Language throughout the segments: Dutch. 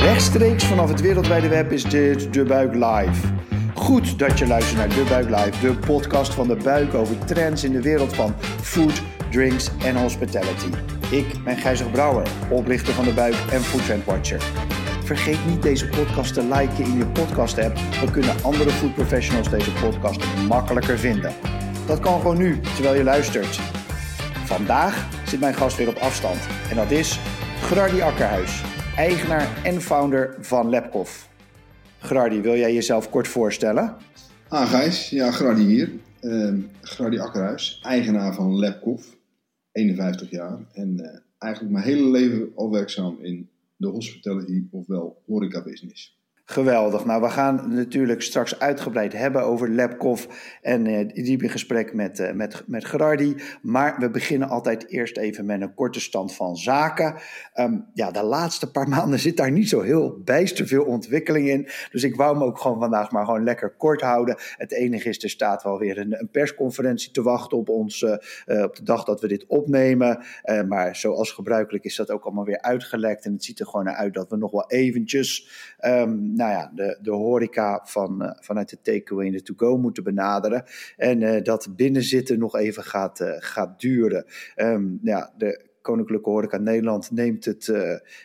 Rechtstreeks vanaf het wereldwijde web is dit De Buik Live. Goed dat je luistert naar De Buik Live, de podcast van De Buik over trends in de wereld van food, drinks en hospitality. Ik ben Gijzig Brouwer, oprichter van De Buik en Food Trend Watcher. Vergeet niet deze podcast te liken in je podcast app, dan kunnen andere food professionals deze podcast makkelijker vinden. Dat kan gewoon nu, terwijl je luistert. Vandaag zit mijn gast weer op afstand en dat is Gerardi Akkerhuis, eigenaar en founder van Lepkoff. Gerardi, wil jij jezelf kort voorstellen? Ah, Gijs. Ja, Gerardi hier. Uh, Gerardi Akkerhuis, eigenaar van Lepkoff, 51 jaar. En uh, eigenlijk mijn hele leven al werkzaam in de hospitality, ofwel horeca business. Geweldig. Nou, we gaan natuurlijk straks uitgebreid hebben over Labkoff en uh, diep in gesprek met, uh, met, met Gerardi. Maar we beginnen altijd eerst even met een korte stand van zaken. Um, ja, de laatste paar maanden zit daar niet zo heel bijster veel ontwikkeling in. Dus ik wou me ook gewoon vandaag maar gewoon lekker kort houden. Het enige is, er staat wel weer een, een persconferentie te wachten op ons uh, op de dag dat we dit opnemen. maar zoals gebruikelijk is dat ook allemaal weer uitgelekt. En het ziet er gewoon uit dat we nog wel eventjes... Um, nou ja, de, de horeca van, uh, vanuit de takeaway en de to-go moeten benaderen. En uh, dat binnenzitten nog even gaat, uh, gaat duren. Um, ja, de Koninklijke Horeca Nederland neemt het,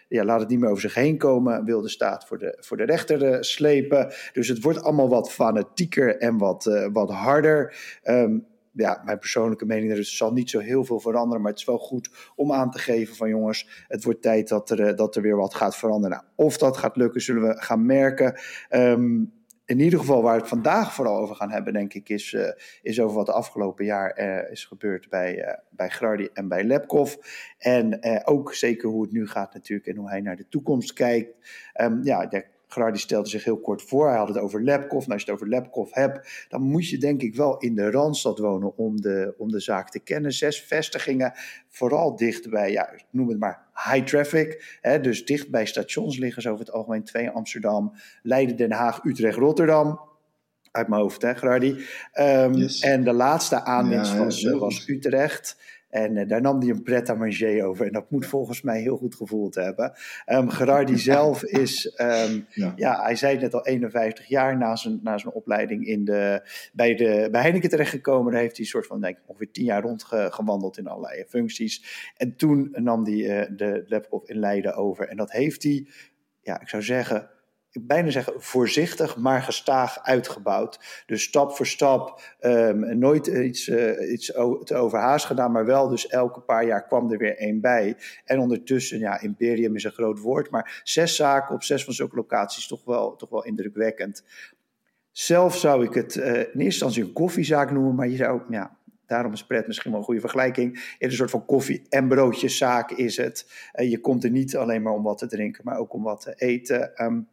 ja, laat het niet meer over zich heen komen, wil de staat voor de, voor de rechter slepen. Dus het wordt allemaal wat fanatieker en wat, wat harder. Um, ja, mijn persoonlijke mening, er zal niet zo heel veel veranderen, maar het is wel goed om aan te geven van jongens, het wordt tijd dat er, dat er weer wat gaat veranderen. Nou, of dat gaat lukken, zullen we gaan merken. Um, in ieder geval waar we het vandaag vooral over gaan hebben, denk ik, is, uh, is over wat de afgelopen jaar uh, is gebeurd bij, uh, bij Grardi en bij Lepkov. En ook zeker hoe het nu gaat natuurlijk en hoe hij naar de toekomst kijkt. Um, ja, de Gerardi stelde zich heel kort voor. Hij had het over Lepkov. Nou, als je het over Lepkov hebt, dan moet je denk ik wel in de Randstad wonen om de, om de zaak te kennen. Zes vestigingen, vooral dicht bij, ja, noem het maar high traffic. Hè, dus dicht bij stations liggen ze over het algemeen twee Amsterdam, Leiden, Den Haag, Utrecht, Rotterdam. Uit mijn hoofd, hè, Gerardi. Um, yes. En de laatste aanwinst ja, was, uh, was Utrecht. En uh, daar nam hij een pret à manger over. En dat moet volgens mij heel goed gevoeld hebben. Um, Gerardi zelf is, um, ja. ja. hij zei net al 51 jaar na zijn, na zijn opleiding in de, bij, de, bij Heineken terechtgekomen. Daar heeft hij een soort van, denk ik, ongeveer 10 jaar rondgewandeld in allerlei functies. En toen nam hij uh, de laptop in Leiden over. En dat heeft hij, ja, ik zou zeggen bijna zeggen voorzichtig, maar gestaag uitgebouwd. Dus stap voor stap, um, nooit iets, uh, iets te overhaast gedaan, maar wel dus elke paar jaar kwam er weer één bij. En ondertussen, ja, imperium is een groot woord, maar zes zaken op zes van zulke locaties toch wel, toch wel indrukwekkend. Zelf zou ik het uh, in eerste instantie een koffiezaak noemen, maar je zou, ja, daarom is pret misschien wel een goede vergelijking. In een soort van koffie- en broodjeszaak is het. Je komt er niet alleen maar om wat te drinken, maar ook om wat te eten. Um,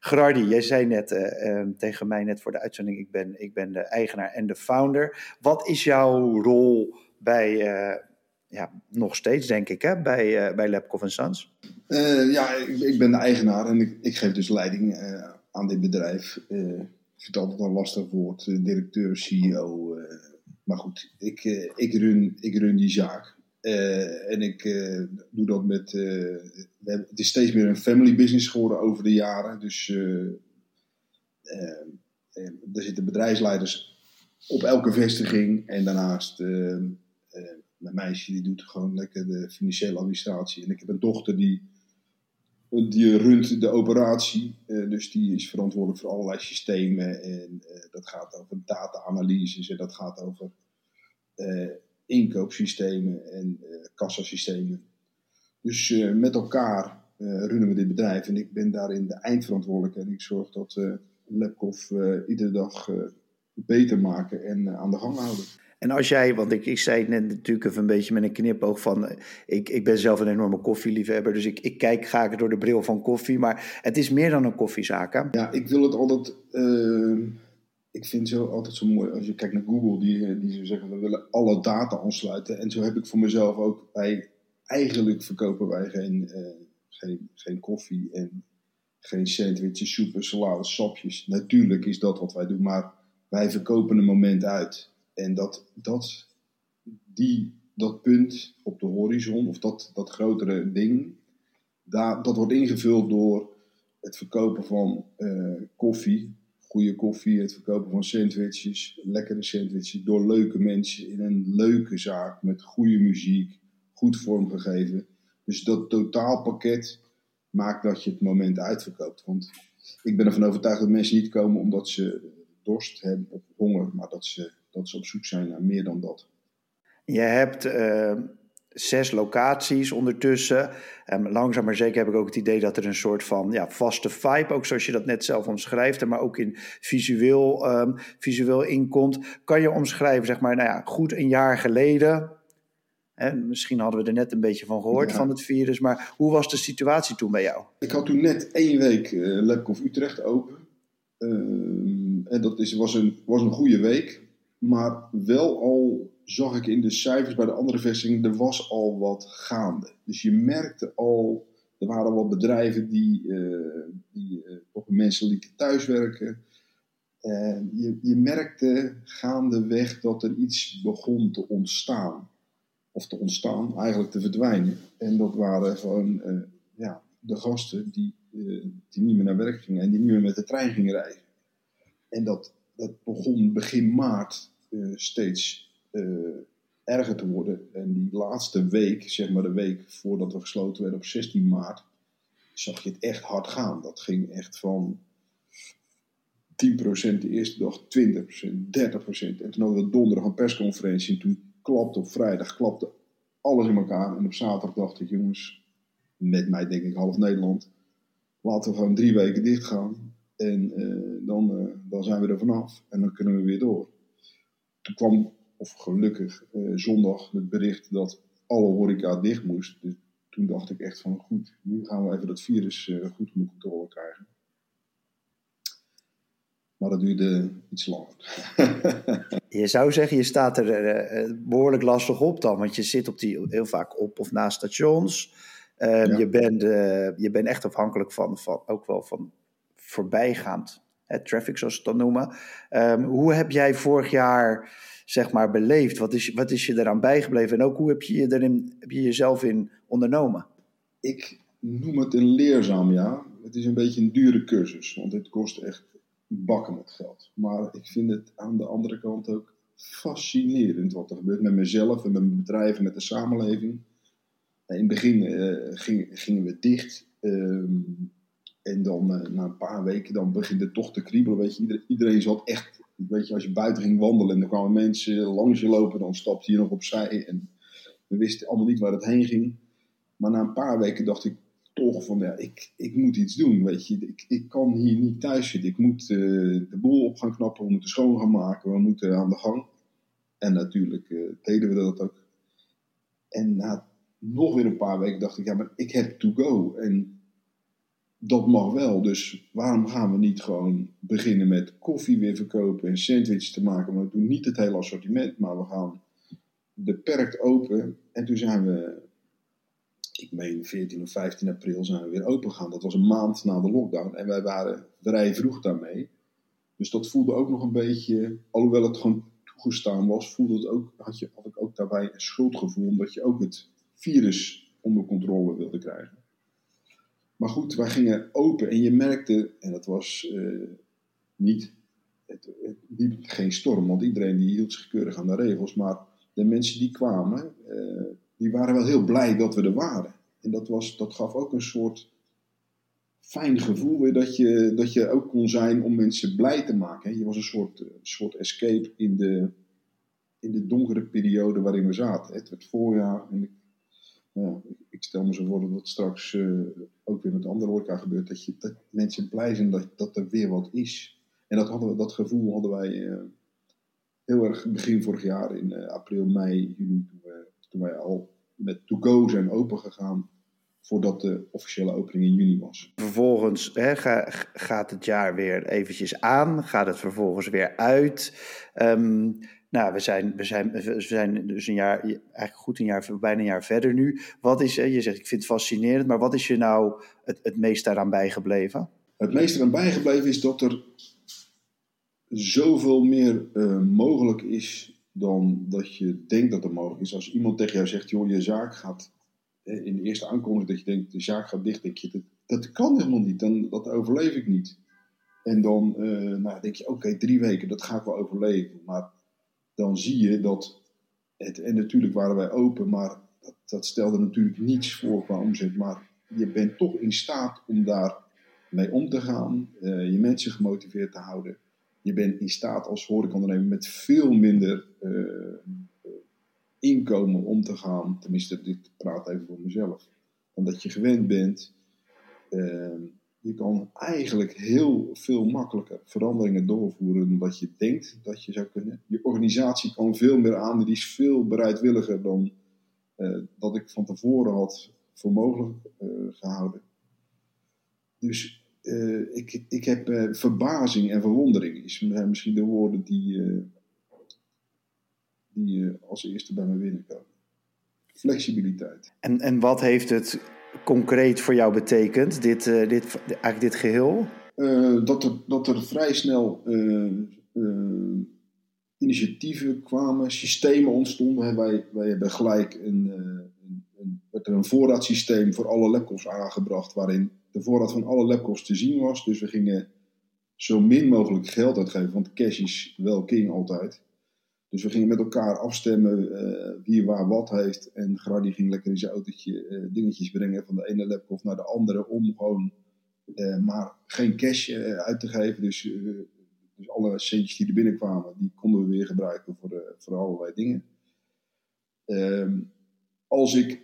Gerardi, jij zei net uh, uh, tegen mij net voor de uitzending, ik ben, ik ben de eigenaar en de founder. Wat is jouw rol bij, uh, ja, nog steeds denk ik, hè, bij, bij Labcoff Sons? ja, ik, ik, ben de eigenaar en ik, ik geef dus leiding aan dit bedrijf. ik vind het altijd een lastig woord, directeur, CEO. maar goed, ik, ik, run, ik run die zaak. Uh, en ik uh, doe dat met. Uh, het is steeds meer een family business geworden over de jaren. Dus er zitten bedrijfsleiders op elke vestiging. En daarnaast mijn meisje die doet gewoon lekker de financiële administratie. En ik heb een dochter die, die runt de operatie. dus die is verantwoordelijk voor allerlei systemen. En dat gaat over data-analyses en dat gaat over inkoopsystemen en uh, kassasystemen. Dus uh, met elkaar uh, runnen we dit bedrijf en ik ben daarin de eindverantwoordelijke en ik zorg dat we Labkoff iedere dag beter maken en aan de gang houden. En als jij, want ik, ik zei het net natuurlijk even een beetje met een knipoog van, ik, ik ben zelf een enorme koffieliefhebber, dus ik, ik kijk graag door de bril van koffie, maar het is meer dan een koffiezaak. Hè? Ja, ik wil het altijd ik vind zo altijd zo mooi als je kijkt naar Google, die, die zo zeggen we willen alle data ontsluiten. En zo heb ik voor mezelf ook eigenlijk verkopen wij geen, uh, geen, geen koffie en geen sandwiches, soepen, salades, sapjes. Natuurlijk is dat wat wij doen, maar wij verkopen een moment uit. En dat, dat, die, dat punt op de horizon, of dat, dat grotere ding, daar, dat wordt ingevuld door het verkopen van koffie, goede koffie, het verkopen van sandwiches, lekkere sandwiches, door leuke mensen in een leuke zaak met goede muziek, goed vormgegeven. Dus dat totaalpakket maakt dat je het moment uitverkoopt. Want ik ben ervan overtuigd dat mensen niet komen omdat ze dorst hebben of honger, maar dat ze, dat ze op zoek zijn naar meer dan dat. Je hebt uh, zes locaties ondertussen. En langzaam maar zeker heb ik ook het idee dat er een soort van ja, vaste vibe, ook zoals je dat net zelf omschrijft, maar ook in visueel, um, visueel inkomt. Kan je omschrijven, zeg maar, nou ja, goed een jaar geleden. En misschien hadden we er net een beetje van gehoord van het virus, maar hoe was de situatie toen bij jou? Ik had toen net één week uh, Labcoff Utrecht open. Uh, en dat is, was, een, was een goede week, maar wel al zag ik in de cijfers bij de andere vestigingen, er was al wat gaande. Dus je merkte al, er waren wat bedrijven die, uh, die toch mensen lieten thuiswerken. Uh, je, je merkte gaandeweg dat er iets begon te ontstaan. Of te ontstaan, eigenlijk te verdwijnen. En dat waren gewoon ja, de gasten die, die niet meer naar werk gingen en die niet meer met de trein gingen rijden. En dat, dat begon begin maart steeds erger te worden. En die laatste week, zeg maar de week voordat we gesloten werden op 16 maart, zag je het echt hard gaan. Dat ging echt van 10% de eerste dag, 20%, 30%. En toen hadden we donderdag een persconferentie en toen klapte op vrijdag klapte alles in elkaar. En op zaterdag dacht ik, jongens, met mij denk ik half Nederland, laten we gewoon drie weken dicht gaan. En uh, dan, uh, dan zijn we er vanaf en dan kunnen we weer door. Toen kwam of gelukkig, uh, zondag het bericht dat alle horeca dicht moest. Dus toen dacht ik echt van goed, nu gaan we even dat virus uh, goed onder controle krijgen. Maar dat duurde iets langer. je zou zeggen, je staat er uh, behoorlijk lastig op dan. Want je zit op die, heel vaak op of naast stations. Ja. je, bent, je bent echt afhankelijk van, van, ook wel van voorbijgaand traffic, zoals ze het dan noemen. Um, hoe heb jij vorig jaar zeg maar, beleefd? Wat is, wat is je eraan bijgebleven? En ook hoe heb je, je erin, heb je jezelf in ondernomen? Ik noem het een leerzaam jaar. Het is een beetje een dure cursus, want het kost echt bakken met geld. Maar ik vind het aan de andere kant ook fascinerend wat er gebeurt met mezelf en met mijn bedrijven, met de samenleving. In het begin ging, gingen we dicht. Um, en dan uh, na een paar weken dan begint het toch te kriebelen. Weet je, iedereen, iedereen zat echt Weet je, als je buiten ging wandelen en er kwamen mensen langs je lopen, dan stapte je nog opzij. En we wisten allemaal niet waar het heen ging. Maar na een paar weken dacht ik toch van, ja, ik, ik moet iets doen, weet je. Ik, ik kan hier niet thuis zitten. Ik moet uh, de boel op gaan knappen, we moeten schoon gaan maken, we moeten aan de gang. En natuurlijk uh, deden we dat ook. En na nog weer een paar weken dacht ik, ja, maar ik heb to go. En dat mag wel. Dus waarom gaan we niet gewoon beginnen met koffie weer verkopen en sandwiches te maken? Maar we doen niet het hele assortiment, maar we gaan beperkt open. En toen zijn we, ik meen 14 of 15 april, zijn we weer open gegaan. Dat was een maand na de lockdown en wij waren vrij vroeg daarmee. Dus dat voelde ook nog een beetje, alhoewel het gewoon toegestaan was, voelde het ook, had, je, had ik ook daarbij een schuldgevoel, omdat je ook het virus onder controle wilde krijgen. Maar goed, wij gingen open en je merkte, en dat was uh, niet, het, liep geen storm, want iedereen die hield zich keurig aan de regels. Maar de mensen die kwamen, uh, die waren wel heel blij dat we er waren. En dat, was, dat gaf ook een soort fijn gevoel weer dat je, dat je ook kon zijn om mensen blij te maken. Je was een soort, soort escape in de, in de donkere periode waarin we zaten. Het werd voorjaar en ja, ik stel me zo voor dat straks uh, ook weer met andere horeca gebeurt. Dat, je, dat mensen blij zijn dat, dat er weer wat is. En dat, hadden we, dat gevoel hadden wij uh, heel erg begin vorig jaar in uh, april, mei, juni. Toen, toen wij al met to go zijn opengegaan voordat de officiële opening in juni was. Vervolgens hè, ga, gaat het jaar weer eventjes aan, gaat het vervolgens weer uit. Um, nou, we zijn, we zijn, we zijn dus een jaar, eigenlijk goed een jaar, bijna een jaar verder nu. Wat is, je zegt, ik vind het fascinerend, maar wat is je nou het, meest daaraan bijgebleven? Het meest eraan bijgebleven is dat er zoveel meer uh, mogelijk is dan dat je denkt dat er mogelijk is. Als iemand tegen jou zegt, joh, je zaak gaat, in de eerste aankondiging dat je denkt, de zaak gaat dicht, denk je, dat kan helemaal niet. Dan, dat overleef ik niet. En dan nou, denk je, oké, drie weken, dat ga ik wel overleven. Maar dan zie je dat, het, en natuurlijk waren wij open, maar dat, dat stelde natuurlijk niets voor qua omzet. Maar je bent toch in staat om daar mee om te gaan, uh, je mensen gemotiveerd te houden. Je bent in staat als horecaondernemer met veel minder uh, inkomen om te gaan. Tenminste, ik praat even voor mezelf. Dan dat je gewend bent. Uh, je kan eigenlijk heel veel makkelijker veranderingen doorvoeren dan dat je denkt dat je zou kunnen. Je organisatie kan veel meer aan, die is veel bereidwilliger dan uh, dat ik van tevoren had voor mogelijk uh, gehouden. Dus uh, ik, ik heb verbazing en verwondering, is misschien de woorden die, die als eerste bij me binnenkomen. Flexibiliteit. En, en wat heeft het concreet voor jou betekent, dit, uh, dit, eigenlijk dit geheel? Uh, dat, er, dat er vrij snel uh, initiatieven kwamen, systemen ontstonden. Wij, wij hebben gelijk een, een, een, een voorraadsysteem voor alle laptops aangebracht, waarin de voorraad van alle laptops te zien was. Dus we gingen zo min mogelijk geld uitgeven, want cash is wel king altijd. Dus we gingen met elkaar afstemmen uh, wie waar wat heeft. En Grady ging lekker in zijn autootje uh, dingetjes brengen van de ene laptop naar de andere. Om gewoon uh, maar geen cash uit te geven. Dus, dus alle centjes die er binnenkwamen, die konden we weer gebruiken voor, voor allerlei dingen. Ehm, als ik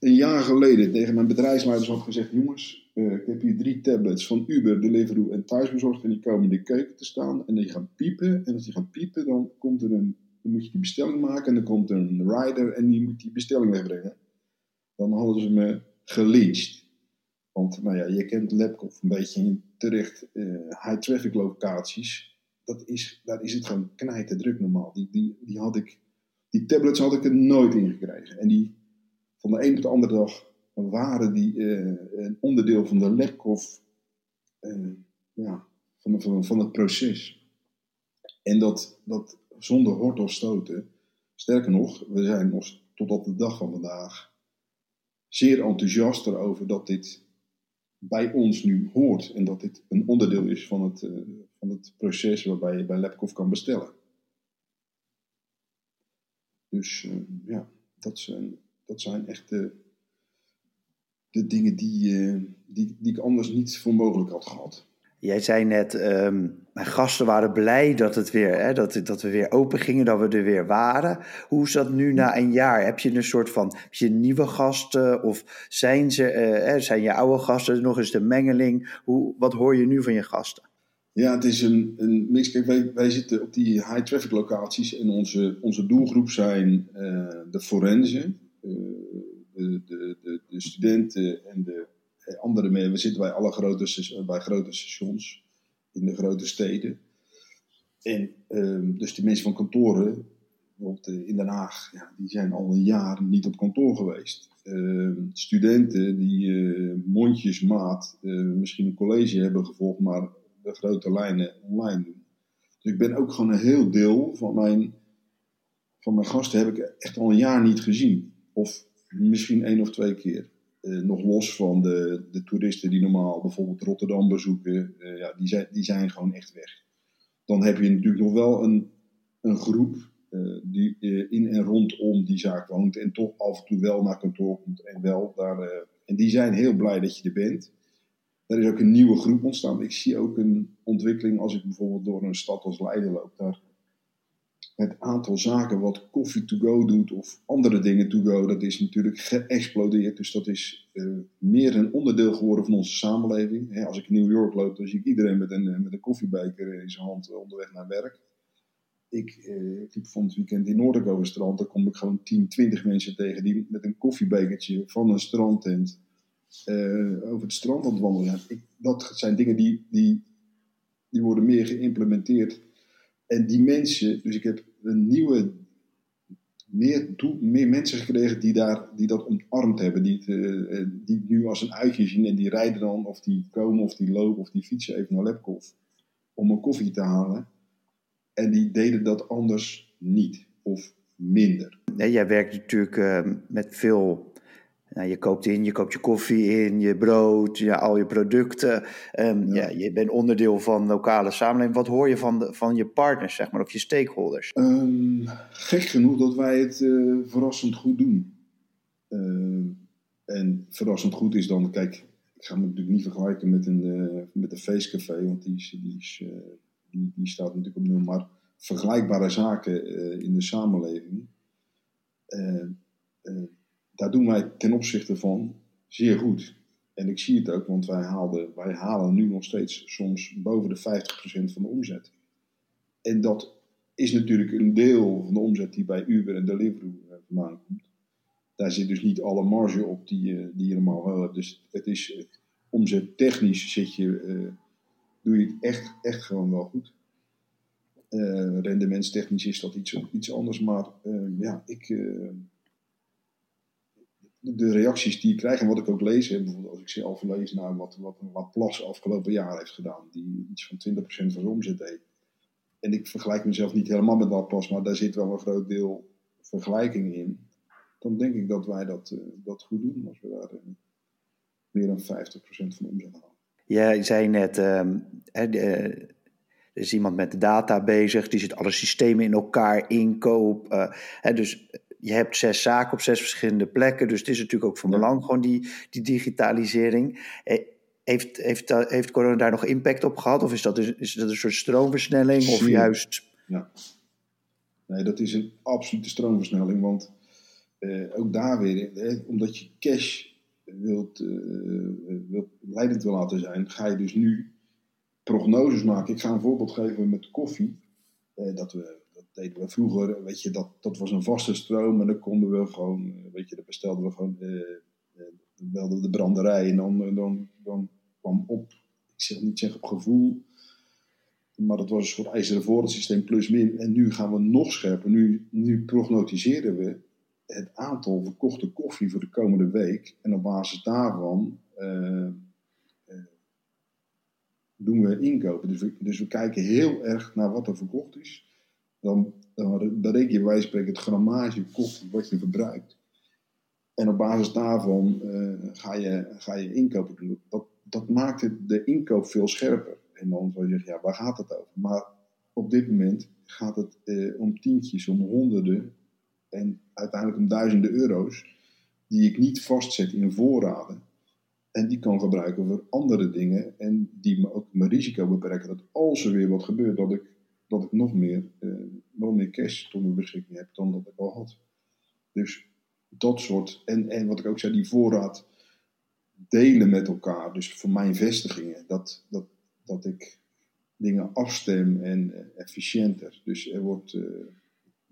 een jaar geleden tegen mijn bedrijfsleiders had gezegd: Jongens, ik heb hier drie tablets van Uber, Deliveroo en Thuisbezorgd. En die komen in de keuken te staan en die gaan piepen. En als die gaan piepen, dan, komt er een, dan moet je die bestelling maken. En dan komt er een rider en die moet die bestelling wegbrengen. Dan hadden ze me gelyncht. Want nou ja, je kent Laptop een beetje in terecht uh, high traffic locaties. Dat is, daar is het gewoon knijten druk normaal. Die, die, die, had ik, die tablets had ik er nooit in gekregen. En die van de een op de andere dag waren die uh, een onderdeel van de Lepkov, uh, ja, van, van, van het proces. En dat, dat zonder hort of stoten. Sterker nog, we zijn nog tot op de dag van vandaag zeer enthousiast erover dat dit bij ons nu hoort. En dat dit een onderdeel is van het, uh, van het proces waarbij je bij Lepkov kan bestellen. Dus ja, dat zijn, dat zijn echt de de dingen die, uh, die, die ik anders niet voor mogelijk had gehad. Jij zei net, um, mijn gasten waren blij dat, het weer, hè, dat, dat we weer open gingen, dat we er weer waren. Hoe is dat nu na een jaar? Heb je een soort van heb je nieuwe gasten of zijn, ze, uh, zijn je oude gasten nog eens de mengeling? Hoe, wat hoor je nu van je gasten? Ja, het is een, een mix. Kijk, wij, wij zitten op die high traffic locaties en onze, onze doelgroep zijn uh, de forensen de, de, de, studenten en de eh, andere mee. We zitten bij alle grote, bij grote stations in de grote steden. En um, dus de mensen van kantoren, bijvoorbeeld eh, in Den Haag, ja, die zijn al een jaar niet op kantoor geweest. Uh, studenten die uh, mondjesmaat misschien een college hebben gevolgd, maar de grote lijnen online doen. Dus ik ben ook gewoon een heel deel van mijn, van mijn gasten heb ik echt al een jaar niet gezien. Of misschien één of twee keer. Eh, nog los van de, de toeristen die normaal bijvoorbeeld Rotterdam bezoeken, uh, ja, die, zijn, die zijn gewoon echt weg. Dan heb je natuurlijk nog wel een, een groep uh, die in en rondom die zaak woont en toch af en toe wel naar kantoor komt en wel daar. en die zijn heel blij dat je er bent. Er is ook een nieuwe groep ontstaan. Ik zie ook een ontwikkeling als ik bijvoorbeeld door een stad als Leiden loop. Daar het aantal zaken wat koffie to go doet of andere dingen to go, dat is natuurlijk geëxplodeerd. Dus dat is uh, meer een onderdeel geworden van onze samenleving. als ik in New York loop, dan zie ik iedereen met een, eh, met een koffiebeker in zijn hand onderweg naar werk. Ik, uh, van het weekend in Noordelijk over het strand. Daar kom ik gewoon 10, 20 mensen tegen die met een koffiebekertje van een strandtent over het strand aan het wandelen dat zijn dingen die, die, die worden meer geïmplementeerd. En die mensen, dus ik heb een nieuwe, meer, meer mensen gekregen die, daar, die dat omarmd hebben. Die het, uh, die nu als een uitje zien en die rijden dan, of die komen, of die lopen, of die fietsen even naar Lepkoff om een koffie te halen. En die deden dat anders niet, of minder. Nee, jij werkt natuurlijk uh, met veel Nou, je koopt in, je koopt je koffie in, je brood, ja, al je producten. Um, ja. je bent onderdeel van lokale samenleving. Wat hoor je van, de, van je partners, zeg maar, of je stakeholders? Um, gek genoeg dat wij het uh, verrassend goed doen. Uh, en verrassend goed is dan, kijk, ik ga me natuurlijk niet vergelijken met een, uh, met een feestcafé, want die, is, die, is, die, die staat natuurlijk op nul. Maar vergelijkbare zaken in de samenleving daar doen wij ten opzichte van zeer goed. En ik zie het ook, want wij, haalden, wij halen nu nog steeds soms boven de 50% van de omzet. En dat is natuurlijk een deel van de omzet die bij Uber en Deliveroo eh, vandaan komt. Daar zit dus niet alle marge op die, uh, die je normaal wel hebt. Dus het is uh, omzettechnisch zit je, uh, doe je het echt, echt gewoon wel goed. rendementstechnisch is dat iets, iets anders, maar ja, ik de reacties die ik krijg en wat ik ook lees, bijvoorbeeld als ik zelf lees naar wat, wat afgelopen jaar heeft gedaan, die iets van 20% van zijn omzet deed. En ik vergelijk mezelf niet helemaal met Laplace, maar daar zit wel een groot deel vergelijking in. Dan denk ik dat wij dat, uh, dat goed doen als we daar uh, meer dan 50% van de omzet halen. Ja, je zei net, um, er is iemand met data bezig, die zit alle systemen in elkaar, inkoop. Uh, dus je hebt zes zaken op zes verschillende plekken. Dus het is natuurlijk ook van belang, gewoon die, die digitalisering. Eh, heeft, heeft, heeft corona daar nog impact op gehad? Of is dat, een, is dat een soort stroomversnelling? Of juist. Ja. Nee, dat is een absolute stroomversnelling. Want eh, ook daar weer, eh, omdat je cash wilt, uh, wilt, leidend wil laten zijn, ga je dus nu prognoses maken. Ik ga een voorbeeld geven met koffie. Uh, dat we we vroeger, weet je, dat, dat was een vaste stroom en dan konden we gewoon, eh, weet je, dan bestelden we gewoon, uh, uh, de branderij en dan, dan, dan kwam op, ik zeg niet zeggen op gevoel, maar dat was een soort ijzeren voorraadsysteem plus min. En nu gaan we nog scherper, nu, nu prognosticeren we het aantal verkochte koffie voor de komende week en op basis daarvan doen we inkopen. Dus we, dus we kijken heel erg naar wat er verkocht is dan, dan bereken je wijze spreken het grammage koffie wat je verbruikt. En op basis daarvan uh, ga, je, ga je inkopen doen. Dat, maakt de inkoop veel scherper. En dan zou je zeggen, ja, waar gaat het over? Maar op dit moment gaat het uh, om tientjes, om honderden en uiteindelijk om duizenden euro's die ik niet vastzet in voorraden. En die kan gebruiken voor andere dingen en die me ook mijn risico beperken. Dat als er weer wat gebeurt, dat ik dat ik nog meer, uh, nog meer cash tot mijn beschikking heb dan dat ik al had. Dus dat soort, en, en wat ik ook zei, die voorraad delen met elkaar. Dus voor mijn vestigingen, dat, dat, dat ik dingen afstem en uh, efficiënter. Dus er wordt, uh,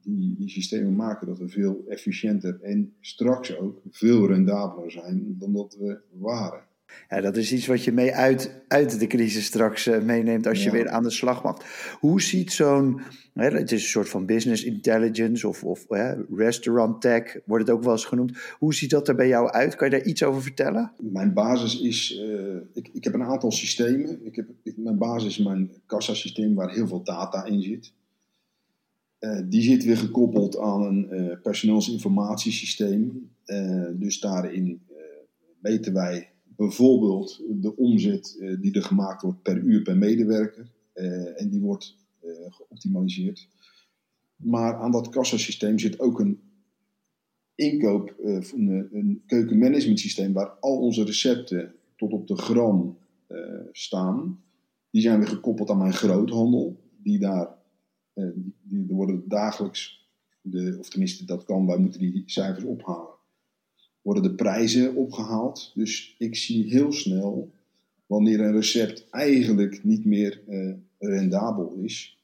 die, die systemen maken dat we veel efficiënter en straks ook veel rendabeler zijn dan dat we waren. Ja, dat is iets wat je mee uit, uit de crisis straks uh, meeneemt als je weer aan de slag mag. Hoe ziet zo'n, het is een soort van business intelligence of, of restaurant tech, wordt het ook wel eens genoemd. Hoe ziet dat er bij jou uit? Kan je daar iets over vertellen? Mijn basis is, uh, ik, ik heb een aantal systemen. Ik heb, mijn basis is mijn kassasysteem waar heel veel data in zit. Uh, die zit weer gekoppeld aan een personeelsinformatiesysteem. dus daarin weten wij bijvoorbeeld de omzet eh, die er gemaakt wordt per uur per medewerker. Eh, en die wordt eh, geoptimaliseerd. Maar aan dat kassasysteem zit ook een inkoop, een, een waar al onze recepten tot op de gram staan. Die zijn weer gekoppeld aan mijn groothandel. Die daar, die, die worden dagelijks, de, of tenminste dat kan, wij moeten die cijfers ophalen worden de prijzen opgehaald. Dus ik zie heel snel wanneer een recept eigenlijk niet meer uh, rendabel is.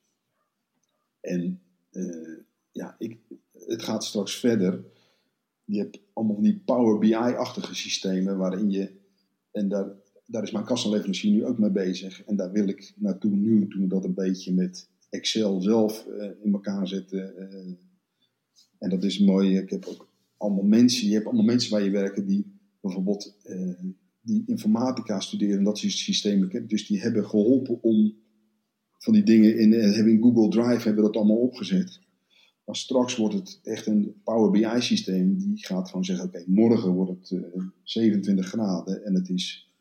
En uh, ja, ik, het gaat straks verder. Je hebt allemaal die Power BI-achtige systemen waarin je, en daar, daar is mijn kassenleverancier nu ook mee bezig. En daar wil ik naartoe nu, toen dat een beetje met Excel zelf uh, in elkaar zetten. en dat is mooi. Ik heb ook allemaal mensen, je hebt allemaal mensen waar je werken die bijvoorbeeld uh, die informatica studeren, dat soort systemen. Dus die hebben geholpen om van die dingen in, uh, hebben in Google Drive hebben dat allemaal opgezet. Maar straks wordt het echt een Power BI systeem die gaat gewoon zeggen: oké, morgen wordt het 27 graden en het is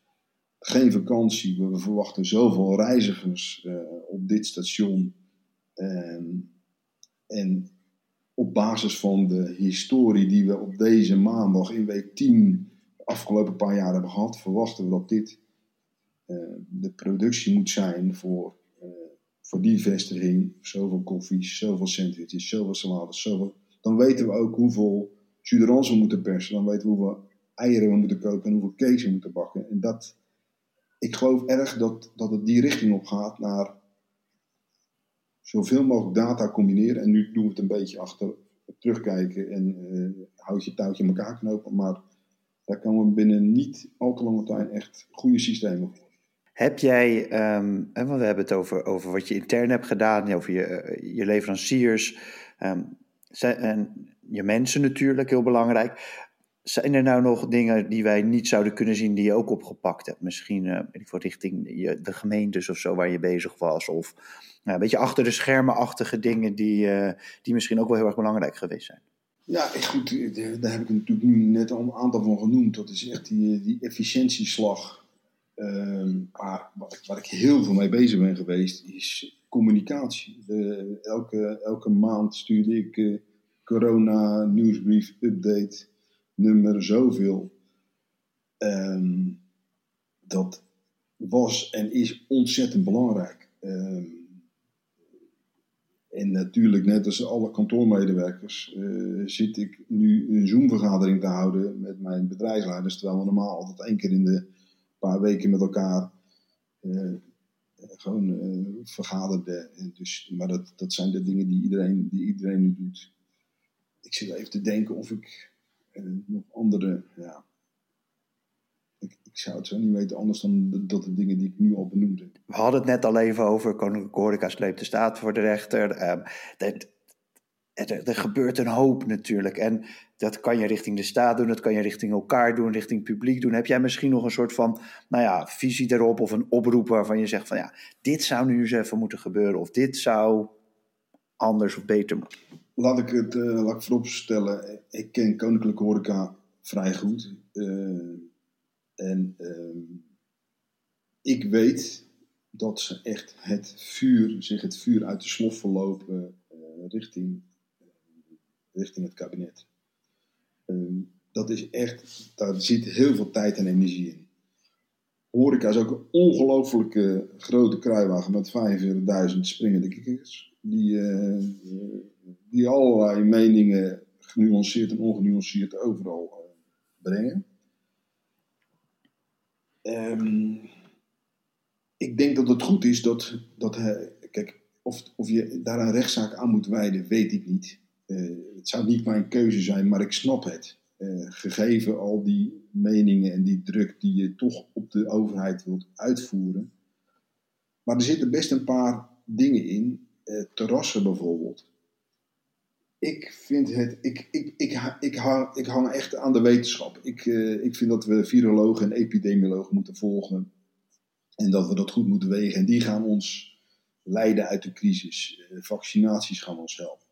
geen vakantie. We verwachten zoveel reizigers op dit station. En, en op basis van de historie die we op deze maandag in week 10 de afgelopen paar jaar hebben gehad, verwachten we dat dit uh, de productie moet zijn voor, uh, voor die vestiging. Zoveel koffies, zoveel sandwiches, zoveel salades, zoveel. Dan weten we ook hoeveel jus we moeten persen. Dan weten we hoeveel eieren we moeten kopen en hoeveel cakes we moeten bakken. En dat, ik geloof erg dat, dat het die richting op gaat naar zoveel mogelijk data combineren. En nu doen we het een beetje achter terugkijken en uh, houd je touwtje in elkaar knopen. Maar daar komen we binnen niet al te lange tijd echt goede systemen voor. Heb jij, um, want we hebben het over, over wat je intern hebt gedaan, over je, eh, je leveranciers um, en je mensen natuurlijk, heel belangrijk. Zijn er nou nog dingen die wij niet zouden kunnen zien die je ook opgepakt hebt? Misschien uh, voor richting de gemeentes of zo waar je bezig was. Of nou, een beetje achter de schermen-achtige dingen die, uh, die misschien ook wel heel erg belangrijk geweest zijn. Ja, goed, daar heb ik natuurlijk nu net al een aantal van genoemd. Dat is echt die, die efficiëntieslag. Maar wat ik, waar ik heel veel mee bezig ben geweest, is communicatie. Elke, elke maand stuurde ik corona nieuwsbrief update nummer zoveel. Um, dat was en is ontzettend belangrijk. Um, en natuurlijk, net als alle kantoormedewerkers, uh, zit ik nu een Zoom-vergadering te houden met mijn bedrijfsleiders. Terwijl we normaal altijd één keer in de paar weken met elkaar uh, gewoon uh, vergaderden. Dus, maar dat, dat zijn de dingen die iedereen, die iedereen nu doet. Ik zit even te denken of ik nog andere. Ja, ik, ik, zou het zo niet weten anders dan dat de dingen die ik nu al benoemde. We hadden het net al even over Koninklijke Horeca sleept de staat voor de rechter. Um, dat, er, er, gebeurt een hoop natuurlijk. En dat kan je richting de staat doen, dat kan je richting elkaar doen, richting publiek doen. Heb jij misschien nog een soort van nou ja, visie daarop of een oproep waarvan je zegt van ja, dit zou nu eens even moeten gebeuren of dit zou anders of beter moeten? Laat ik het uh, laat ik vooropstellen, ik ken Koninklijke Horeca vrij goed. Uh, en uh, ik weet dat ze echt het vuur, zich het vuur uit de slof verlopen uh, richting, richting het kabinet. Ehm, dat is echt, daar zit heel veel tijd en energie in. Horeca is ook een ongelooflijke grote kruiwagen met 45.000 springende kikkers. Die, uh, die allerlei meningen genuanceerd en ongenuanceerd overal uh, brengen. Um, ik denk dat het goed is dat, dat kijk, of, of je daar een rechtszaak aan moet wijden, weet ik niet. Het zou niet mijn keuze zijn, maar ik snap het. Gegeven al die meningen en die druk die je toch op de overheid wilt uitvoeren. Maar er zitten best een paar dingen in. Uh, terrassen bijvoorbeeld. Ik vind het. Ik, ik, ik, ik, hang, ik hang echt aan de wetenschap. Ik, ik vind dat we virologen en epidemiologen moeten volgen. En dat we dat goed moeten wegen. En die gaan ons leiden uit de crisis. vaccinaties gaan ons helpen.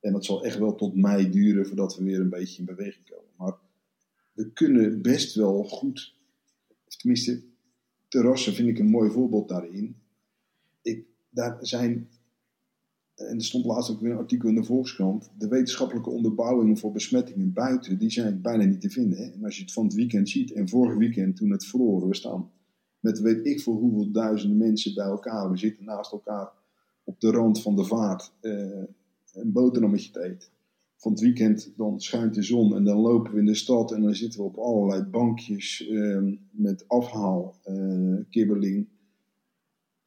En dat zal echt wel tot mei duren voordat we weer een beetje in beweging komen. Maar we kunnen best wel goed, tenminste, terrassen vind ik een mooi voorbeeld daarin. Ik, daar zijn, en er stond laatst ook weer een artikel in de Volkskrant, de wetenschappelijke onderbouwingen voor besmettingen buiten, die zijn bijna niet te vinden. Hè? En als je het van het weekend ziet, en vorig weekend toen het verloren, we staan met weet ik voor hoeveel duizenden mensen bij elkaar, we zitten naast elkaar op de rand van de vaart. Uh, een boterhammetje te eten. Van het weekend dan schijnt de zon en dan lopen we in de stad en dan zitten we op allerlei bankjes uh, met afhaal, uh, kibbeling.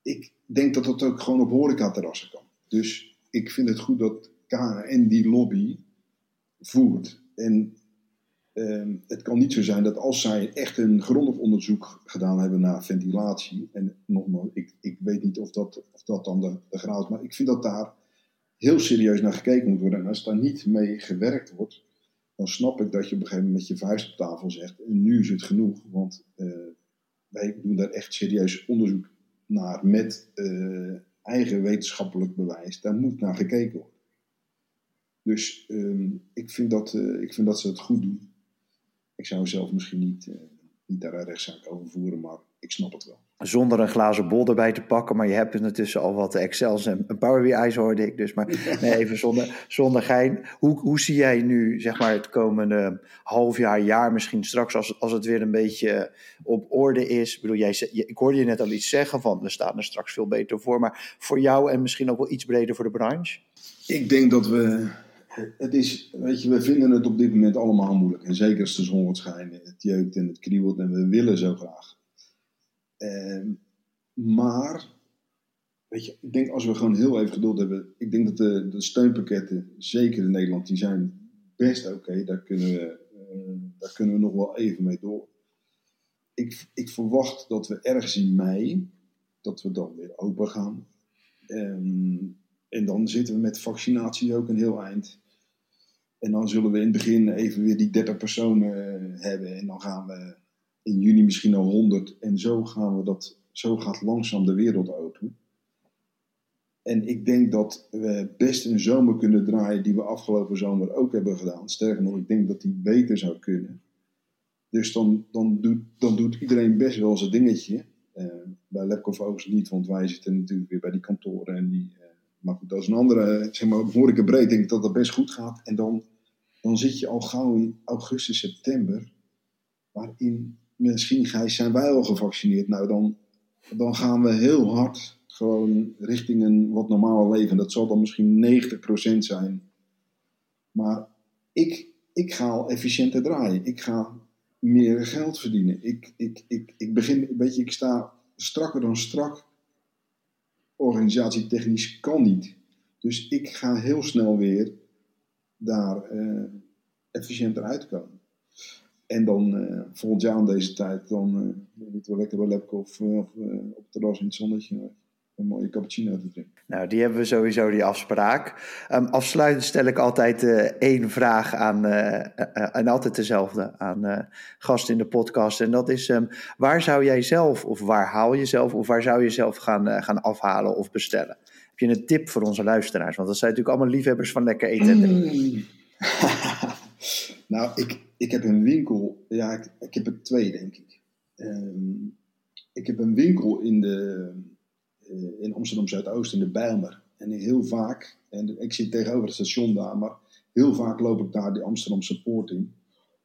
Ik denk dat dat ook gewoon op horecaterrassen kan. Dus ik vind het goed dat KNN die lobby voert. En uh, het kan niet zo zijn dat als zij echt een grondig onderzoek gedaan hebben naar ventilatie, en nogmaals, ik, ik weet niet of dat, of dat dan de, de graad is, maar ik vind dat daar heel serieus naar gekeken moet worden. En als daar niet mee gewerkt wordt, dan snap ik dat je op een gegeven moment met je vuist op tafel zegt: en nu is het genoeg, want uh, wij doen daar echt serieus onderzoek naar met uh, eigen wetenschappelijk bewijs. Daar moet naar gekeken worden. Dus ehm, ik, vind dat, eh, ik vind dat ze het goed doen. Ik zou zelf misschien niet, uh, niet daar een rechtszaak over voeren, maar ik snap het wel. Zonder een glazen bol erbij te pakken, maar je hebt ondertussen al wat Excels en een Power BI's hoorde ik. Dus maar nee, even zonder, zonder gein. Hoe, hoe zie jij nu, zeg maar, het komende half jaar, jaar misschien straks, als, als het weer een beetje op orde is? Ik bedoel, jij, ik hoorde je net al iets zeggen van, we staan er straks veel beter voor. Maar voor jou en misschien ook wel iets breder voor de branche? Ik denk dat we het is, weet je, we vinden het op dit moment allemaal moeilijk. En zeker als de zon wordt schijnen, het jeukt en het kriebelt en we willen zo graag. Ehm, maar, weet je, ik denk als we gewoon heel even geduld hebben. Ik denk dat de, de steunpakketten, zeker in Nederland, die zijn best oké. Daar, kunnen we, uh, daar kunnen we nog wel even mee door. Ik, ik verwacht dat we ergens in mei, dat we dan weer open gaan. Um, en dan zitten we met vaccinatie ook een heel eind. En dan zullen we in het begin even weer die 30 personen eh, hebben. En dan gaan we in juni misschien al 100. En zo, gaan we dat, zo gaat langzaam de wereld open. En ik denk dat we best een zomer kunnen draaien die we afgelopen zomer ook hebben gedaan. Sterker nog, ik denk dat die beter zou kunnen. Dus dan, dan, doet, dan doet iedereen best wel zijn dingetje. Uh, bij Lepkoff overigens niet, want wij zitten natuurlijk weer bij die kantoren. En die, uh, maar goed, dat is een andere, zeg maar, hoor ik breed, denk ik dat dat best goed gaat. En dan dan zit je al gauw in augustus, september, waarin misschien Gijs, zijn wij al gevaccineerd. Nou, dan, dan gaan we heel hard gewoon richting een wat normaler leven. Dat zal dan misschien 90% zijn. Maar ik, ik ga al efficiënter draaien. Ik ga meer geld verdienen. Ik, ik, ik, ik begin, weet je, ik sta strakker dan strak. Organisatietechnisch kan niet. Dus ik ga heel snel weer daar uh, efficiënter uitkomen. En dan uh, volgend jaar aan deze tijd, dan uh, we lekker bij Lepko of, of op het terras in het zonnetje een mooie cappuccino te drinken. Nou, die hebben we sowieso, die afspraak. Um, afsluitend stel ik altijd uh, één vraag aan, uh, uh, en altijd dezelfde, aan gasten in de podcast. En dat is, um, waar zou jij zelf, of waar haal je zelf, of waar zou je zelf gaan, gaan afhalen of bestellen? Heb je een tip voor onze luisteraars? Want dat zijn natuurlijk allemaal liefhebbers van lekker eten en drinken. Mm. nou, ik, ik heb een winkel. Ja, ik, ik heb er twee, denk ik. Um, ik heb een winkel in, de, uh, in Amsterdam Zuidoost, in de Bijlmer. En heel vaak, en ik zit tegenover het station daar, maar heel vaak loop ik daar die Amsterdamse poort in.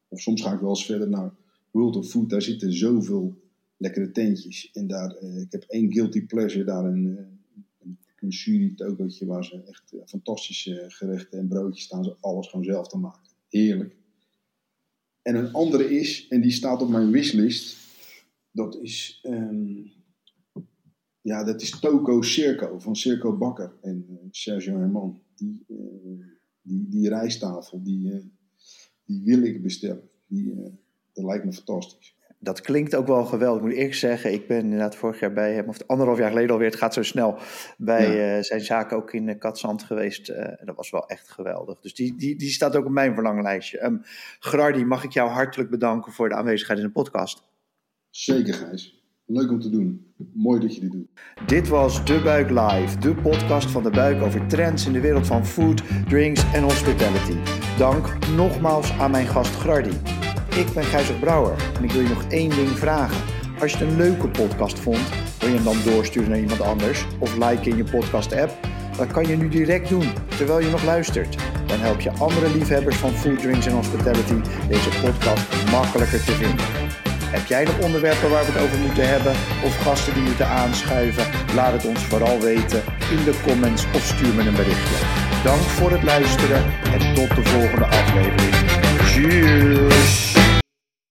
Of soms ga ik wel eens verder naar World of Food. Daar zitten zoveel lekkere tentjes. En daar, uh, ik heb één guilty pleasure daar een jury tokootje waar ze echt fantastische gerechten en broodjes staan ze alles gewoon zelf te maken. Heerlijk. En een andere is, en die staat op mijn wishlist, dat is, um, ja, dat is Toko Circo van Circo Bakker en uh, Sergio Herman. Die, uh, die, die rijsttafel, die, die wil ik bestellen. Die, dat lijkt me fantastisch dat klinkt ook wel geweldig. Ik moet eerlijk zeggen, ik ben inderdaad vorig jaar bij hem, of anderhalf jaar geleden alweer, het gaat zo snel, bij ja. uh, zijn zaken ook in uh, Katzand geweest. Uh, dat was wel echt geweldig. Dus die, die, die staat ook op mijn verlanglijstje. Um, Grardi, mag ik jou hartelijk bedanken voor de aanwezigheid in de podcast. Zeker, Gijs. Leuk om te doen. Mooi dat je dit doet. Dit was De Buik Live, de podcast van De Buik over trends in de wereld van food, drinks en hospitality. Dank nogmaals aan mijn gast Grardi. Ik ben Gijzer Brouwer en ik wil je nog één ding vragen. Als je het een leuke podcast vond, wil je hem dan doorsturen naar iemand anders of liken in je podcast app? Dat kan je nu direct doen, terwijl je nog luistert. Dan help je andere liefhebbers van food, drinks en hospitality deze podcast makkelijker te vinden. Heb jij nog onderwerpen waar we het over moeten hebben of gasten die moeten aanschuiven? Laat het ons vooral weten in de comments of stuur me een berichtje. Dank voor het luisteren en tot de volgende aflevering. Cheers!